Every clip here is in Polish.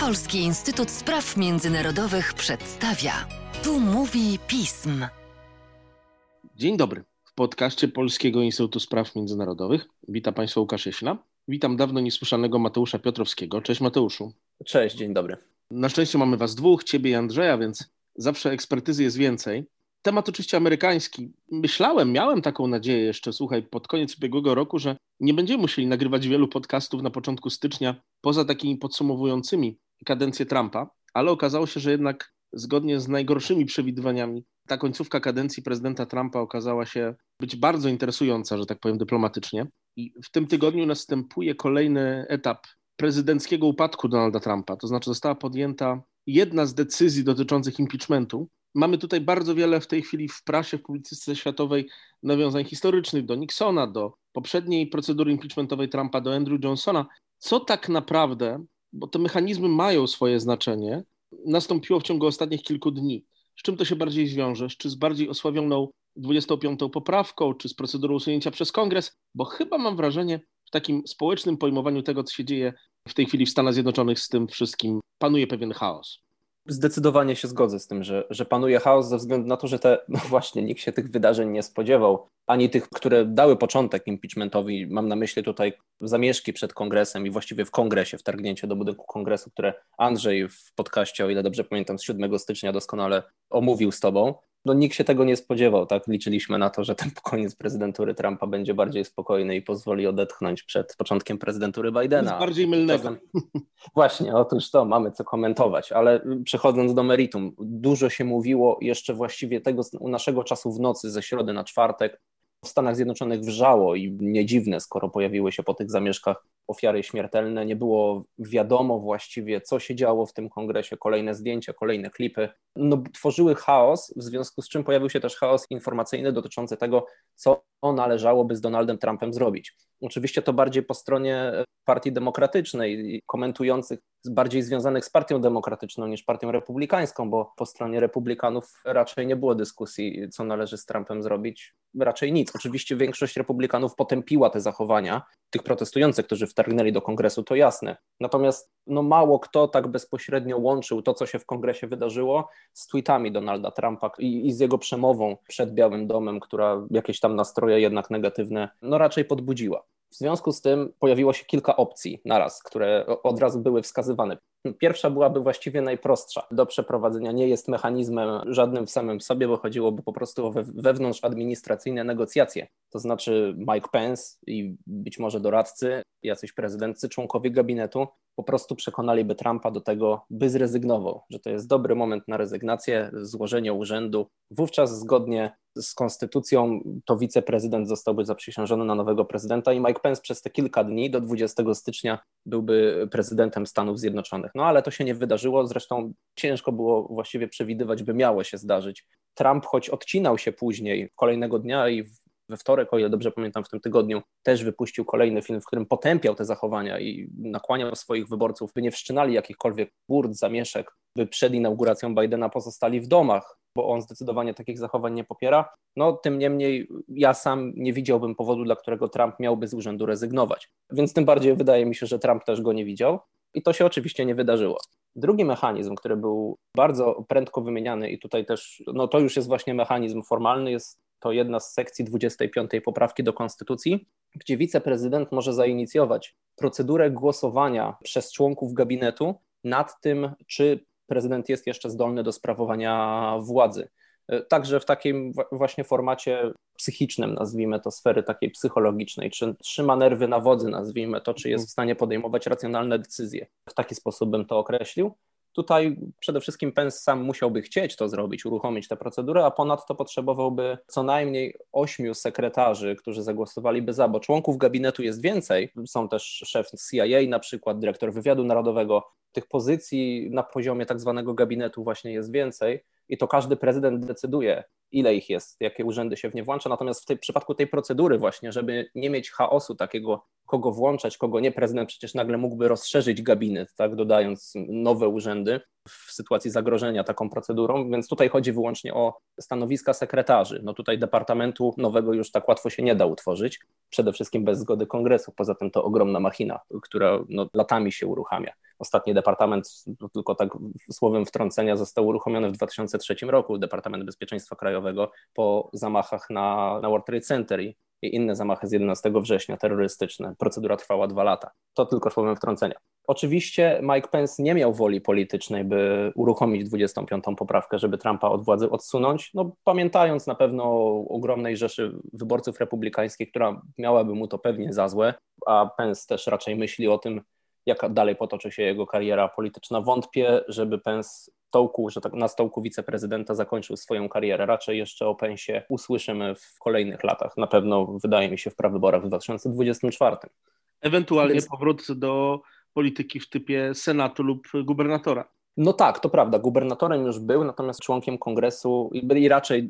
Polski Instytut Spraw Międzynarodowych przedstawia. Tu mówi pism. Dzień dobry. W podcaście Polskiego Instytutu Spraw Międzynarodowych witam Państwa Łukasz Jeśna. Witam dawno niesłyszanego Mateusza Piotrowskiego. Cześć Mateuszu. Cześć, dzień dobry. Na szczęście mamy Was dwóch, Ciebie i Andrzeja, więc zawsze ekspertyzy jest więcej. Temat oczywiście amerykański. Myślałem, miałem taką nadzieję jeszcze, słuchaj, pod koniec ubiegłego roku, że nie będziemy musieli nagrywać wielu podcastów na początku stycznia, poza takimi podsumowującymi kadencję Trumpa, ale okazało się, że jednak zgodnie z najgorszymi przewidywaniami ta końcówka kadencji prezydenta Trumpa okazała się być bardzo interesująca, że tak powiem dyplomatycznie. I w tym tygodniu następuje kolejny etap prezydenckiego upadku Donalda Trumpa. To znaczy została podjęta jedna z decyzji dotyczących impeachmentu, Mamy tutaj bardzo wiele w tej chwili w prasie, w publicystyce światowej nawiązań historycznych do Nixona, do poprzedniej procedury impeachmentowej Trumpa, do Andrew Johnsona. Co tak naprawdę, bo te mechanizmy mają swoje znaczenie, nastąpiło w ciągu ostatnich kilku dni? Z czym to się bardziej zwiąże? Czy z bardziej osławioną 25. poprawką, czy z procedurą usunięcia przez kongres? Bo chyba mam wrażenie, w takim społecznym pojmowaniu tego, co się dzieje w tej chwili w Stanach Zjednoczonych, z tym wszystkim panuje pewien chaos. Zdecydowanie się zgodzę z tym, że, że panuje chaos ze względu na to, że te, no właśnie, nikt się tych wydarzeń nie spodziewał, ani tych, które dały początek impeachmentowi. Mam na myśli tutaj zamieszki przed kongresem i właściwie w kongresie, wtargnięcie do budynku kongresu, które Andrzej w podcaście, o ile dobrze pamiętam, z 7 stycznia doskonale omówił z tobą no nikt się tego nie spodziewał, tak? Liczyliśmy na to, że ten koniec prezydentury Trumpa będzie bardziej spokojny i pozwoli odetchnąć przed początkiem prezydentury Bidena. Nic bardziej mylnego. Właśnie, otóż to, mamy co komentować, ale przechodząc do meritum, dużo się mówiło jeszcze właściwie tego u naszego czasu w nocy, ze środy na czwartek, w Stanach Zjednoczonych wrzało i nie dziwne, skoro pojawiły się po tych zamieszkach ofiary śmiertelne. Nie było wiadomo właściwie, co się działo w tym kongresie, kolejne zdjęcia, kolejne klipy. No, tworzyły chaos, w związku z czym pojawił się też chaos informacyjny dotyczący tego, co należałoby z Donaldem Trumpem zrobić. Oczywiście to bardziej po stronie Partii Demokratycznej, komentujących, bardziej związanych z Partią Demokratyczną niż Partią Republikańską, bo po stronie Republikanów raczej nie było dyskusji, co należy z Trumpem zrobić. Raczej nic. Oczywiście większość Republikanów potępiła te zachowania tych protestujących, którzy wtargnęli do kongresu, to jasne. Natomiast no, mało kto tak bezpośrednio łączył to, co się w kongresie wydarzyło, z tweetami Donalda Trumpa i, i z jego przemową przed Białym Domem, która jakieś tam nastroje jednak negatywne, no raczej podbudziła. W związku z tym pojawiło się kilka opcji naraz, które od razu były wskazywane. Pierwsza byłaby właściwie najprostsza do przeprowadzenia. Nie jest mechanizmem żadnym w samym sobie, bo chodziłoby po prostu o wewnątrz administracyjne negocjacje. To znaczy Mike Pence i być może doradcy, jacyś prezydency, członkowie gabinetu po prostu przekonaliby Trumpa do tego, by zrezygnował, że to jest dobry moment na rezygnację, złożenie urzędu. Wówczas zgodnie z konstytucją to wiceprezydent zostałby zaprzysiężony na nowego prezydenta i Mike Pence przez te kilka dni do 20 stycznia byłby prezydentem Stanów Zjednoczonych. No ale to się nie wydarzyło, zresztą ciężko było właściwie przewidywać, by miało się zdarzyć. Trump, choć odcinał się później, kolejnego dnia i we wtorek, o ile dobrze pamiętam, w tym tygodniu też wypuścił kolejny film, w którym potępiał te zachowania i nakłaniał swoich wyborców, by nie wszczynali jakichkolwiek burd, zamieszek, by przed inauguracją Bidena pozostali w domach, bo on zdecydowanie takich zachowań nie popiera. No, tym niemniej ja sam nie widziałbym powodu, dla którego Trump miałby z urzędu rezygnować. Więc tym bardziej wydaje mi się, że Trump też go nie widział. I to się oczywiście nie wydarzyło. Drugi mechanizm, który był bardzo prędko wymieniany, i tutaj też, no to już jest właśnie mechanizm formalny, jest to jedna z sekcji 25 poprawki do Konstytucji, gdzie wiceprezydent może zainicjować procedurę głosowania przez członków gabinetu nad tym, czy prezydent jest jeszcze zdolny do sprawowania władzy. Także w takim właśnie formacie psychicznym, nazwijmy to sfery takiej psychologicznej, czy trzyma nerwy na wodzy, nazwijmy to, czy jest w stanie podejmować racjonalne decyzje. W taki sposób bym to określił. Tutaj przede wszystkim Pence sam musiałby chcieć to zrobić, uruchomić tę procedurę, a ponadto potrzebowałby co najmniej ośmiu sekretarzy, którzy zagłosowaliby za, bo członków gabinetu jest więcej. Są też szef CIA na przykład, dyrektor wywiadu narodowego. Tych pozycji na poziomie tak zwanego gabinetu właśnie jest więcej i to każdy prezydent decyduje, ile ich jest, jakie urzędy się w nie włącza. Natomiast w tej, przypadku tej procedury właśnie, żeby nie mieć chaosu takiego, kogo włączać, kogo nie, prezydent przecież nagle mógłby rozszerzyć gabinet, tak, dodając nowe urzędy w sytuacji zagrożenia taką procedurą, więc tutaj chodzi wyłącznie o stanowiska sekretarzy. No tutaj departamentu nowego już tak łatwo się nie da utworzyć, przede wszystkim bez zgody kongresu, poza tym to ogromna machina, która no, latami się uruchamia Ostatni departament, tylko tak słowem wtrącenia, został uruchomiony w 2003 roku, Departament Bezpieczeństwa Krajowego, po zamachach na, na World Trade Center i, inne zamachy z 11 września terrorystyczne. Procedura trwała dwa lata. To tylko słowem wtrącenia. Oczywiście Mike Pence nie miał woli politycznej, by uruchomić 25. poprawkę, żeby Trumpa od władzy odsunąć, no, pamiętając na pewno o ogromnej rzeszy wyborców republikańskich, która miałaby mu to pewnie za złe, a Pence też raczej myśli o tym, jak dalej potoczy się jego kariera polityczna. Wątpię, żeby Pence stołku, że tak na stołku wiceprezydenta zakończył swoją karierę. Raczej jeszcze o Pensie usłyszymy w kolejnych latach. Na pewno wydaje mi się w prawyborach w 2024. Ewentualnie powrót do polityki w typie senatu lub gubernatora. No tak, to prawda. Gubernatorem już był, natomiast członkiem kongresu i raczej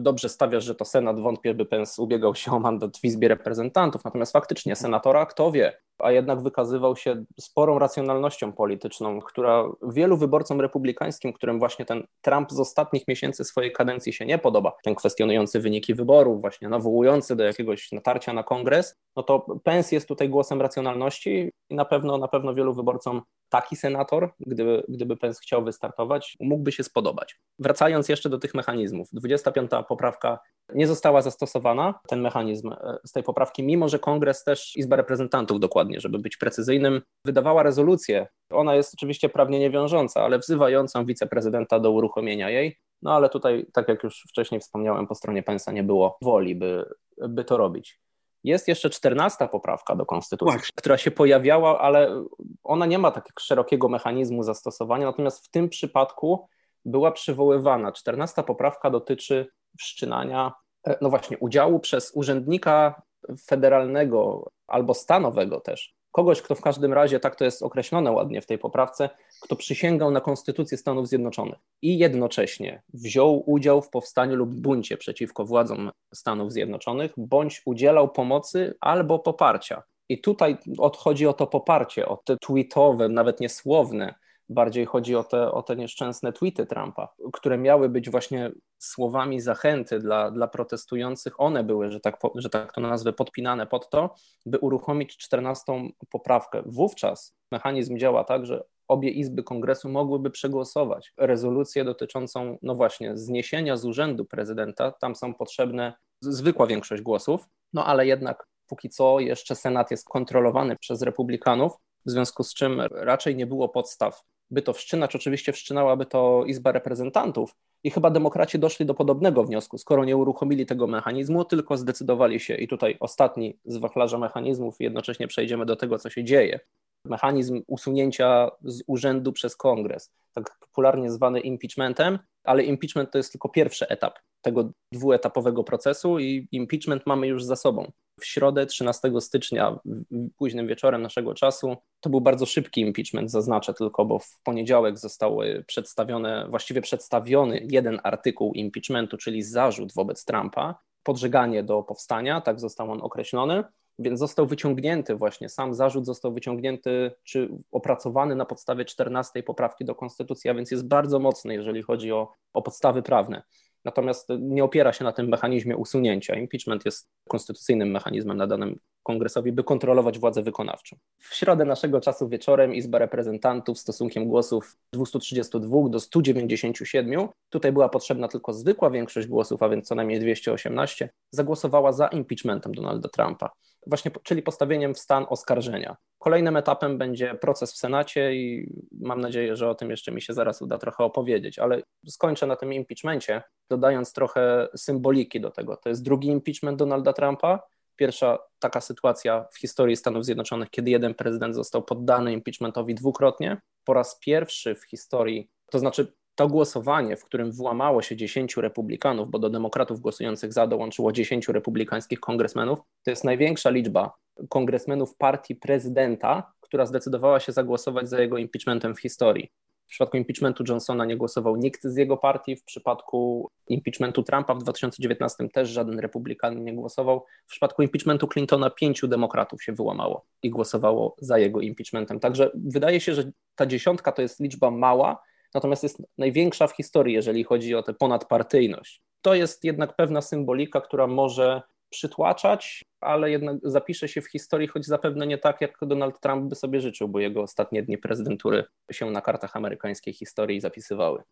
dobrze stawiasz, że to Senat wątpię, by Pence ubiegał się o mandat w Izbie Reprezentantów. Natomiast faktycznie senatora, kto wie, a jednak wykazywał się sporą racjonalnością polityczną, która wielu wyborcom republikańskim, którym właśnie ten Trump z ostatnich miesięcy swojej kadencji się nie podoba, ten kwestionujący wyniki wyborów, właśnie nawołujący do jakiegoś natarcia na kongres, no to Pence jest tutaj głosem racjonalności i na pewno, na pewno wielu wyborcom taki senator, gdyby, gdyby Pence chciał wystartować, mógłby się spodobać. Wracając jeszcze do tych mechanizmów, 25. poprawka nie została zastosowana, ten mechanizm e, z tej poprawki, mimo że kongres też, Izba Reprezentantów dokładnie, żeby być precyzyjnym, wydawała rezolucję. Ona jest oczywiście prawnie niewiążąca, ale wzywającą wiceprezydenta do uruchomienia jej. No ale tutaj, tak jak już wcześniej wspomniałem, po stronie Pensa nie było woli, by, by to robić. Jest jeszcze czternasta poprawka do Konstytucji, Właśnie. która się pojawiała, ale ona nie ma takiego szerokiego mechanizmu zastosowania, natomiast w tym przypadku była przywoływana. Czternasta poprawka dotyczy wszczynania, e, no właśnie, udziału przez urzędnika federalnego albo stanowego też kogoś, kto w każdym razie, tak to jest określone ładnie w tej poprawce, kto przysięgał na Konstytucję Stanów Zjednoczonych i jednocześnie wziął udział w powstaniu lub buncie przeciwko władzom Stanów Zjednoczonych, bądź udzielał pomocy albo poparcia. I tutaj odchodzi o to poparcie, o te tweetowe, nawet niesłowne Bardziej chodzi o te, o te nieszczęsne tweety Trumpa, które miały być właśnie słowami zachęty dla, dla protestujących. One były, że tak, że tak to nazwę, podpinane pod to, by uruchomić 14 poprawkę. Wówczas mechanizm działa tak, że obie izby kongresu mogłyby przegłosować rezolucję dotyczącą, no właśnie, zniesienia z urzędu prezydenta. Tam są potrzebne zwykła większość głosów, no ale jednak póki co jeszcze Senat jest kontrolowany przez republikanów, w związku z czym raczej nie było podstaw by to wszczynać, oczywiście wszczynałaby to Izba Reprezentantów. I chyba demokraci doszli do podobnego wniosku, skoro nie uruchomili tego mechanizmu, tylko zdecydowali się, i tutaj ostatni z wachlarza mechanizmów, jednocześnie przejdziemy do tego, co się dzieje. Mechanizm usunięcia z urzędu przez kongres, tak popularnie zwany impeachmentem, ale impeachment to jest tylko pierwszy etap tego dwuetapowego procesu i impeachment mamy już za sobą. W środę 13 stycznia, późnym wieczorem naszego czasu, to był bardzo szybki impeachment, zaznaczę tylko, bo w poniedziałek zostały przedstawione, właściwie przedstawiony jeden artykuł impeachmentu, czyli zarzut wobec Trumpa, podżeganie do powstania, tak został on określony. Więc został wyciągnięty właśnie, sam zarzut został wyciągnięty czy opracowany na podstawie 14 poprawki do Konstytucji, a więc jest bardzo mocny, jeżeli chodzi o, o podstawy prawne natomiast nie opiera się na tym mechanizmie usunięcia. Impeachment jest konstytucyjnym mechanizmem nadanym kongresowi, by kontrolować władzę wykonawczą. W środę naszego czasu wieczorem Izba Reprezentantów stosunkiem głosów 232 do 197, tutaj była potrzebna tylko zwykła większość głosów, a więc co najmniej 218, zagłosowała za impeachmentem Donalda Trumpa, właśnie, czyli postawieniem w stan oskarżenia. Kolejnym etapem będzie proces w Senacie i mam nadzieję, że o tym jeszcze mi się zaraz uda trochę opowiedzieć, ale skończę na tym impeachmencie, dodając trochę symboliki do tego. To jest drugi impeachment Donalda Trumpa, pierwsza taka sytuacja w historii Stanów Zjednoczonych, kiedy jeden prezydent został poddany impeachmentowi dwukrotnie. Po raz pierwszy w historii, to znaczy to głosowanie, w którym włamało się 10 republikanów, bo do demokratów głosujących za dołączyło 10 republikańskich kongresmenów, to jest największa liczba kongresmenów partii prezydenta, która zdecydowała się zagłosować za jego impeachmentem w historii. W przypadku impeachmentu Johnsona nie głosował nikt z jego partii, w przypadku impeachmentu Trumpa w 2019 też żaden republikan nie głosował. W przypadku impeachmentu Clintona pięciu demokratów się wyłamało i głosowało za jego impeachmentem. Także wydaje się, że ta dziesiątka to jest liczba mała, natomiast jest największa w historii, jeżeli chodzi o tę ponadpartyjność. To jest jednak pewna symbolika, która może przytłaczać, ale jednak zapisze się w historii, choć zapewne nie tak, jak Donald Trump by sobie życzył, bo jego ostatnie dni prezydentury się na kartach amerykańskiej historii zapisywały.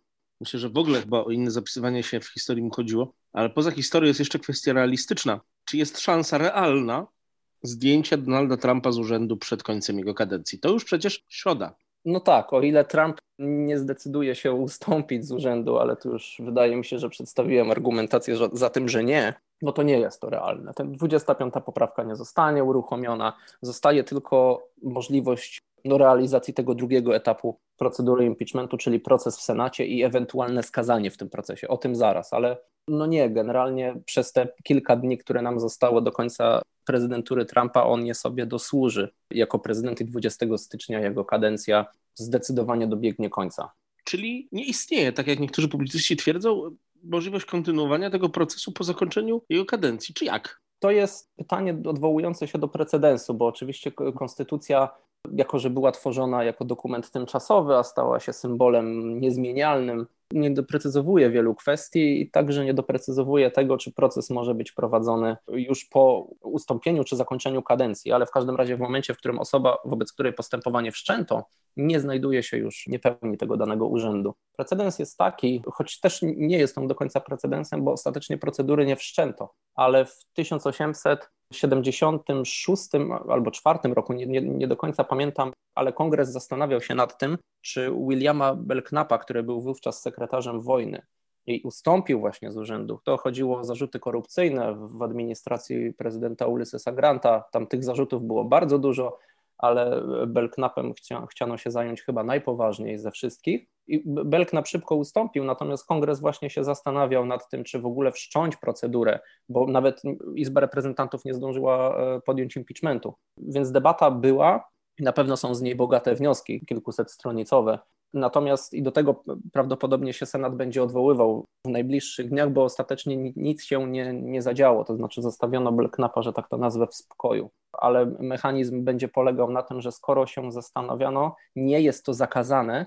Myślę, że w ogóle chyba o inne zapisywanie się w historii mu chodziło, ale poza historią jest jeszcze kwestia realistyczna. Czy jest szansa realna zdjęcia Donalda Trumpa z urzędu przed końcem jego kadencji? To już przecież środa. No tak, o ile Trump nie zdecyduje się ustąpić z urzędu, ale to już wydaje mi się, że przedstawiłem argumentację za tym, że nie, no to nie jest to realne. Ten 25. poprawka nie zostanie uruchomiona, zostaje tylko możliwość no, realizacji tego drugiego etapu procedury impeachmentu, czyli proces w Senacie i ewentualne skazanie w tym procesie. O tym zaraz, ale no nie, generalnie przez te kilka dni, które nam zostało do końca prezydentury Trumpa, on nie sobie dosłuży jako prezydent i 20 stycznia jego kadencja zdecydowanie dobiegnie końca. Czyli nie istnieje, tak jak niektórzy publicyści twierdzą, możliwość kontynuowania tego procesu po zakończeniu jego kadencji, czy jak? To jest pytanie odwołujące się do precedensu, bo oczywiście konstytucja, jako że była tworzona jako dokument tymczasowy, a stała się symbolem niezmienialnym, nie doprecyzowuje wielu kwestii i także nie doprecyzowuje tego, czy proces może być prowadzony już po ustąpieniu czy zakończeniu kadencji, ale w każdym razie w momencie, w którym osoba, wobec której postępowanie wszczęto, nie znajduje się już, nie pełni tego danego urzędu. Precedens jest taki, choć też nie jest on do końca precedensem, bo ostatecznie procedury nie wszczęto, ale w 1876 albo 4 roku, nie, nie, nie do końca pamiętam, ale kongres zastanawiał się nad tym, czy Williama Belknapa, który był wówczas sekretarzem wojny, i ustąpił właśnie z urzędu. To chodziło o zarzuty korupcyjne w administracji prezydenta Ulyssesa Granta. Tam tych zarzutów było bardzo dużo ale Belknapem chcia, chciano się zająć chyba najpoważniej ze wszystkich. I Belknap szybko ustąpił, natomiast kongres właśnie się zastanawiał nad tym, czy w ogóle wszcząć procedurę, bo nawet Izba Reprezentantów nie zdążyła e, podjąć impeachmentu. Więc debata była, na pewno są z niej bogate wnioski, kilkuset stronicowe, Natomiast i do tego prawdopodobnie się Senat będzie odwoływał w najbliższych dniach, bo ostatecznie nic się nie, nie zadziało, to znaczy zostawiono Belknapa, że tak to nazwę, w spokoju. Ale mechanizm będzie polegał na tym, że skoro się zastanawiano, nie jest to zakazane,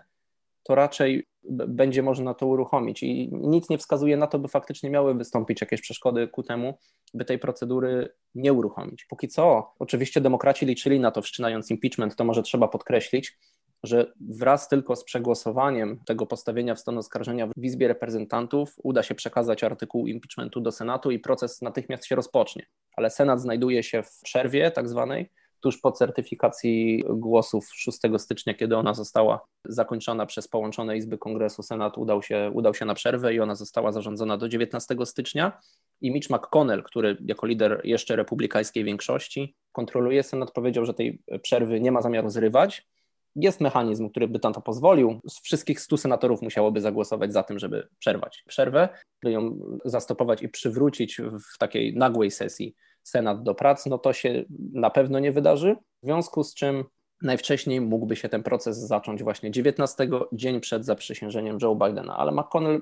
to raczej będzie można to uruchomić i nic nie wskazuje na to, by faktycznie miały wystąpić jakieś przeszkody ku temu, by tej procedury nie uruchomić. Póki co, oczywiście demokraci liczyli na to, wszczynając impeachment, to może trzeba podkreślić, że wraz tylko z przegłosowaniem tego postawienia w stan oskarżenia w Izbie Reprezentantów uda się przekazać artykuł impeachmentu do Senatu i proces natychmiast się rozpocznie. Ale Senat znajduje się w przerwie tak zwanej, tuż po certyfikacji głosów 6 stycznia, kiedy ona została zakończona przez połączone Izby Kongresu, Senat udał się, udał się na przerwę i ona została zarządzona do 19 stycznia. I Mitch McConnell, który jako lider jeszcze republikańskiej większości kontroluje Senat, powiedział, że tej przerwy nie ma zamiaru zrywać, jest mechanizm, który by na to pozwolił. Z wszystkich stu senatorów musiałoby zagłosować za tym, żeby przerwać przerwę, by ją zastopować i przywrócić w takiej nagłej sesji Senat do prac, no to się na pewno nie wydarzy. W związku z czym najwcześniej mógłby się ten proces zacząć właśnie 19 dzień przed zaprzysiężeniem Joe Bidena, ale McConnell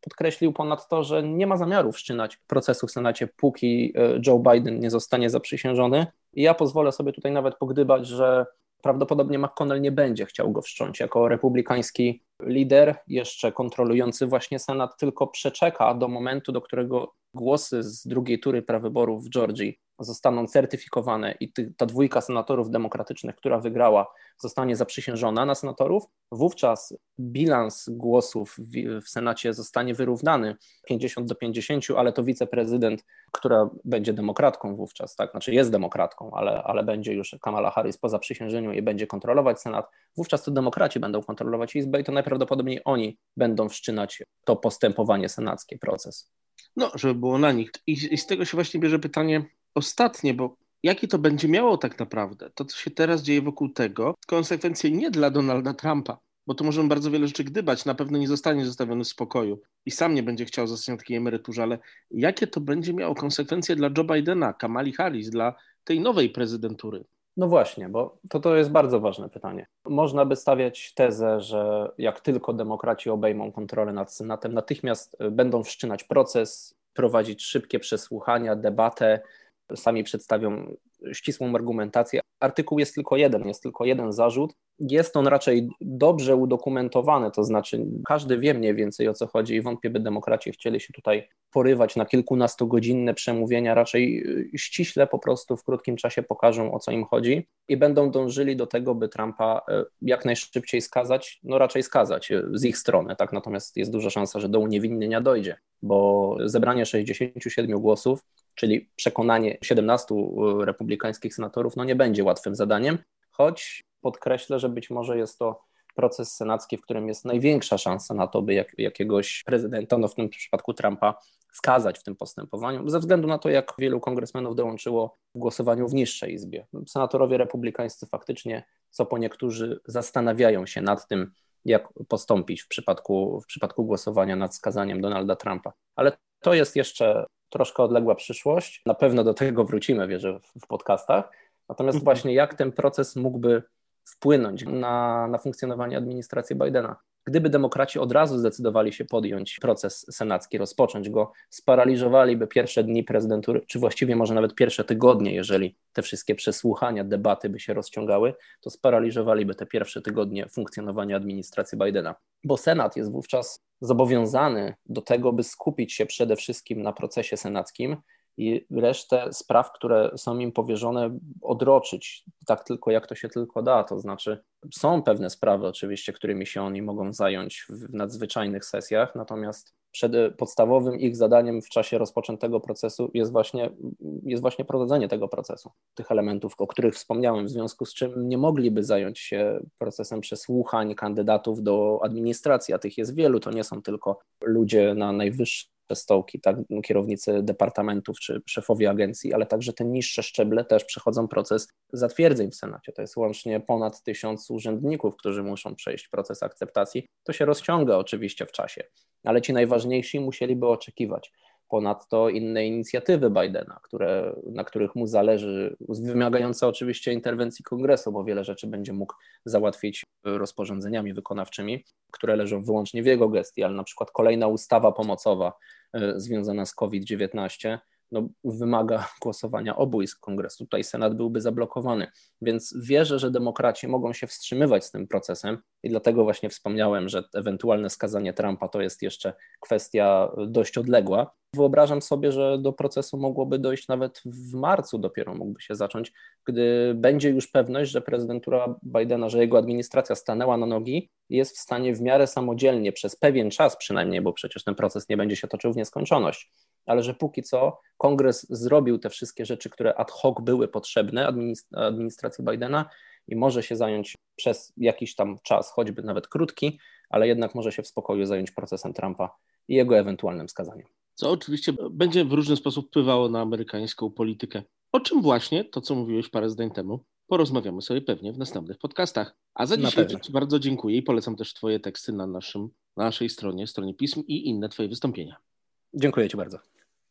podkreślił ponadto, że nie ma zamiaru wszczynać procesu w Senacie, póki e, Joe Biden nie zostanie zaprzysiężony. I ja pozwolę sobie tutaj nawet pogdybać, że prawdopodobnie McConnell nie będzie chciał go wszcząć. Jako republikański lider, jeszcze kontrolujący właśnie Senat, tylko przeczeka do momentu, do którego głosy z drugiej tury prawyborów w Georgii zostaną certyfikowane i ty, ta dwójka senatorów demokratycznych, która wygrała, zostanie zaprzysiężona na senatorów, wówczas bilans głosów w, w Senacie zostanie wyrównany 50 do 50, ale to wiceprezydent, która będzie demokratką wówczas, tak, znaczy jest demokratką, ale, ale będzie już Kamala Harris po zaprzysiężeniu i będzie kontrolować Senat, wówczas to demokraci będą kontrolować Izbę i to najprawdopodobniej oni będą wszczynać to postępowanie senackie, proces. No, żeby było na nich. I, I z tego się właśnie bierze pytanie ostatnie, bo jakie to będzie miało tak naprawdę, to co się teraz dzieje wokół tego, konsekwencje nie dla Donalda Trumpa, bo tu możemy bardzo wiele rzeczy gdybać, na pewno nie zostanie zostawiony w spokoju i sam nie będzie chciał zostać na takiej emeryturze, ale jakie to będzie miało konsekwencje dla Joe Bidena, Kamali Harris, dla tej nowej prezydentury? No właśnie, bo to, to jest bardzo ważne pytanie. Można by stawiać tezę, że jak tylko demokraci obejmą kontrolę nad Senatem, natychmiast będą wszczynać proces, prowadzić szybkie przesłuchania, debatę, sami przedstawią ścisłą argumentację. Artykuł jest tylko jeden, jest tylko jeden zarzut. Jest on raczej dobrze udokumentowany, to znaczy każdy wie mniej więcej o co chodzi i wątpię, by demokraci chcieli się tutaj porywać na kilkunastogodzinne przemówienia, raczej y, ściśle po prostu w krótkim czasie pokażą o co im chodzi i będą dążyli do tego, by Trumpa y, jak najszybciej skazać, no raczej skazać y, z ich strony, tak, natomiast jest duża szansa, że do uniewinnienia dojdzie, bo zebranie 67 głosów czyli przekonanie 17 republikańskich senatorów, no nie będzie łatwym zadaniem, choć podkreślę, że być może jest to proces senacki, w którym jest największa szansa na to, by jak, jakiegoś prezydenta, no w tym przypadku Trumpa, skazać w tym postępowaniu, ze względu na to, jak wielu kongresmenów dołączyło w głosowaniu w niższej izbie. Senatorowie republikańscy faktycznie, co po niektórzy, zastanawiają się nad tym, jak postąpić w przypadku, w przypadku głosowania nad skazaniem Donalda Trumpa. Ale to jest jeszcze troszkę odległa przyszłość. Na pewno do tego wrócimy, wierzę, w, w podcastach. Natomiast mhm. właśnie jak ten proces mógłby wpłynąć na, na funkcjonowanie administracji Bidena. Gdyby demokraci od razu zdecydowali się podjąć proces senacki, rozpocząć go, sparaliżowaliby pierwsze dni prezydentury, czy właściwie może nawet pierwsze tygodnie, jeżeli te wszystkie przesłuchania, debaty by się rozciągały, to sparaliżowaliby te pierwsze tygodnie funkcjonowania administracji Bidena. Bo Senat jest wówczas zobowiązany do tego, by skupić się przede wszystkim na procesie senackim i resztę spraw, które są im powierzone, odroczyć tak tylko jak to się tylko da. To znaczy, są pewne sprawy oczywiście, którymi się oni mogą zająć w nadzwyczajnych sesjach, natomiast przed podstawowym ich zadaniem w czasie rozpoczętego procesu jest właśnie, jest właśnie prowadzenie tego procesu, tych elementów, o których wspomniałem, w związku z czym nie mogliby zająć się procesem przesłuchań kandydatów do administracji, a tych jest wielu, to nie są tylko ludzie na najwyższym stołki, tak, kierownicy departamentów czy szefowie agencji, ale także te niższe szczeble też przechodzą proces zatwierdzeń w Senacie. To jest łącznie ponad tysiąc urzędników, którzy muszą przejść proces akceptacji. To się rozciąga oczywiście w czasie, ale ci najważniejsi musieliby oczekiwać. Ponadto inne inicjatywy Bidena, które, na których mu zależy, wymagające oczywiście interwencji kongresu, bo wiele rzeczy będzie mógł załatwić rozporządzeniami wykonawczymi, które leżą wyłącznie w jego gestii, ale na przykład kolejna ustawa pomocowa E, związana z COVID-19 no, wymaga głosowania obu izb kongresu. Tutaj Senat byłby zablokowany. Więc wierzę, że demokraci mogą się wstrzymywać z tym procesem i dlatego właśnie wspomniałem, że ewentualne skazanie Trumpa to jest jeszcze kwestia dość odległa. Wyobrażam sobie, że do procesu mogłoby dojść nawet w marcu dopiero mógłby się zacząć, gdy będzie już pewność, że prezydentura Bidena, że jego administracja stanęła na nogi jest w stanie w miarę samodzielnie przez pewien czas przynajmniej, bo przecież ten proces nie będzie się toczył w nieskończoność, ale że póki co kongres zrobił te wszystkie rzeczy, które ad hoc były potrzebne administracji Bidena i może się zająć przez jakiś tam czas, choćby nawet krótki, ale jednak może się w spokoju zająć procesem Trumpa i jego ewentualnym skazaniem. Co oczywiście będzie w różny sposób wpływało na amerykańską politykę. O czym właśnie, to co mówiłeś parę zdań temu, porozmawiamy sobie pewnie w następnych podcastach. A za dzisiaj Ci bardzo dziękuję i polecam też Twoje teksty na, naszym, na naszej stronie, stronie pism i inne Twoje wystąpienia. Dziękuję Ci bardzo.